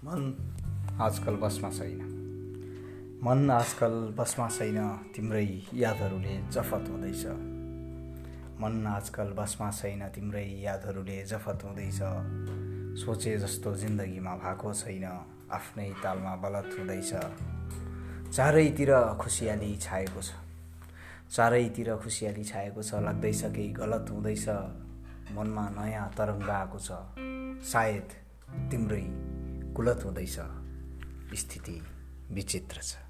आजकल बसमा छैन। मन आजकल बसमा छैन तिम्रै यादहरूले जफत हुँदैछ। मन आजकल बसमा छैन तिम्रै यादहरूले जफत हुँदैछ। सोचे जस्तो जिन्दगीमा भएको छैन आफ्नै तालमा बलत हुँदैछ। चारैतिर खुसियाली छाएको छ। चारैतिर खुसियाली छाएको छ लाग्दैछ केही गलत हुँदैछ। मनमा नयाँ तरङ्ग आएको छ। सायद तिम्रै कुलत हुँदैछ स्थिति विचित्र छ।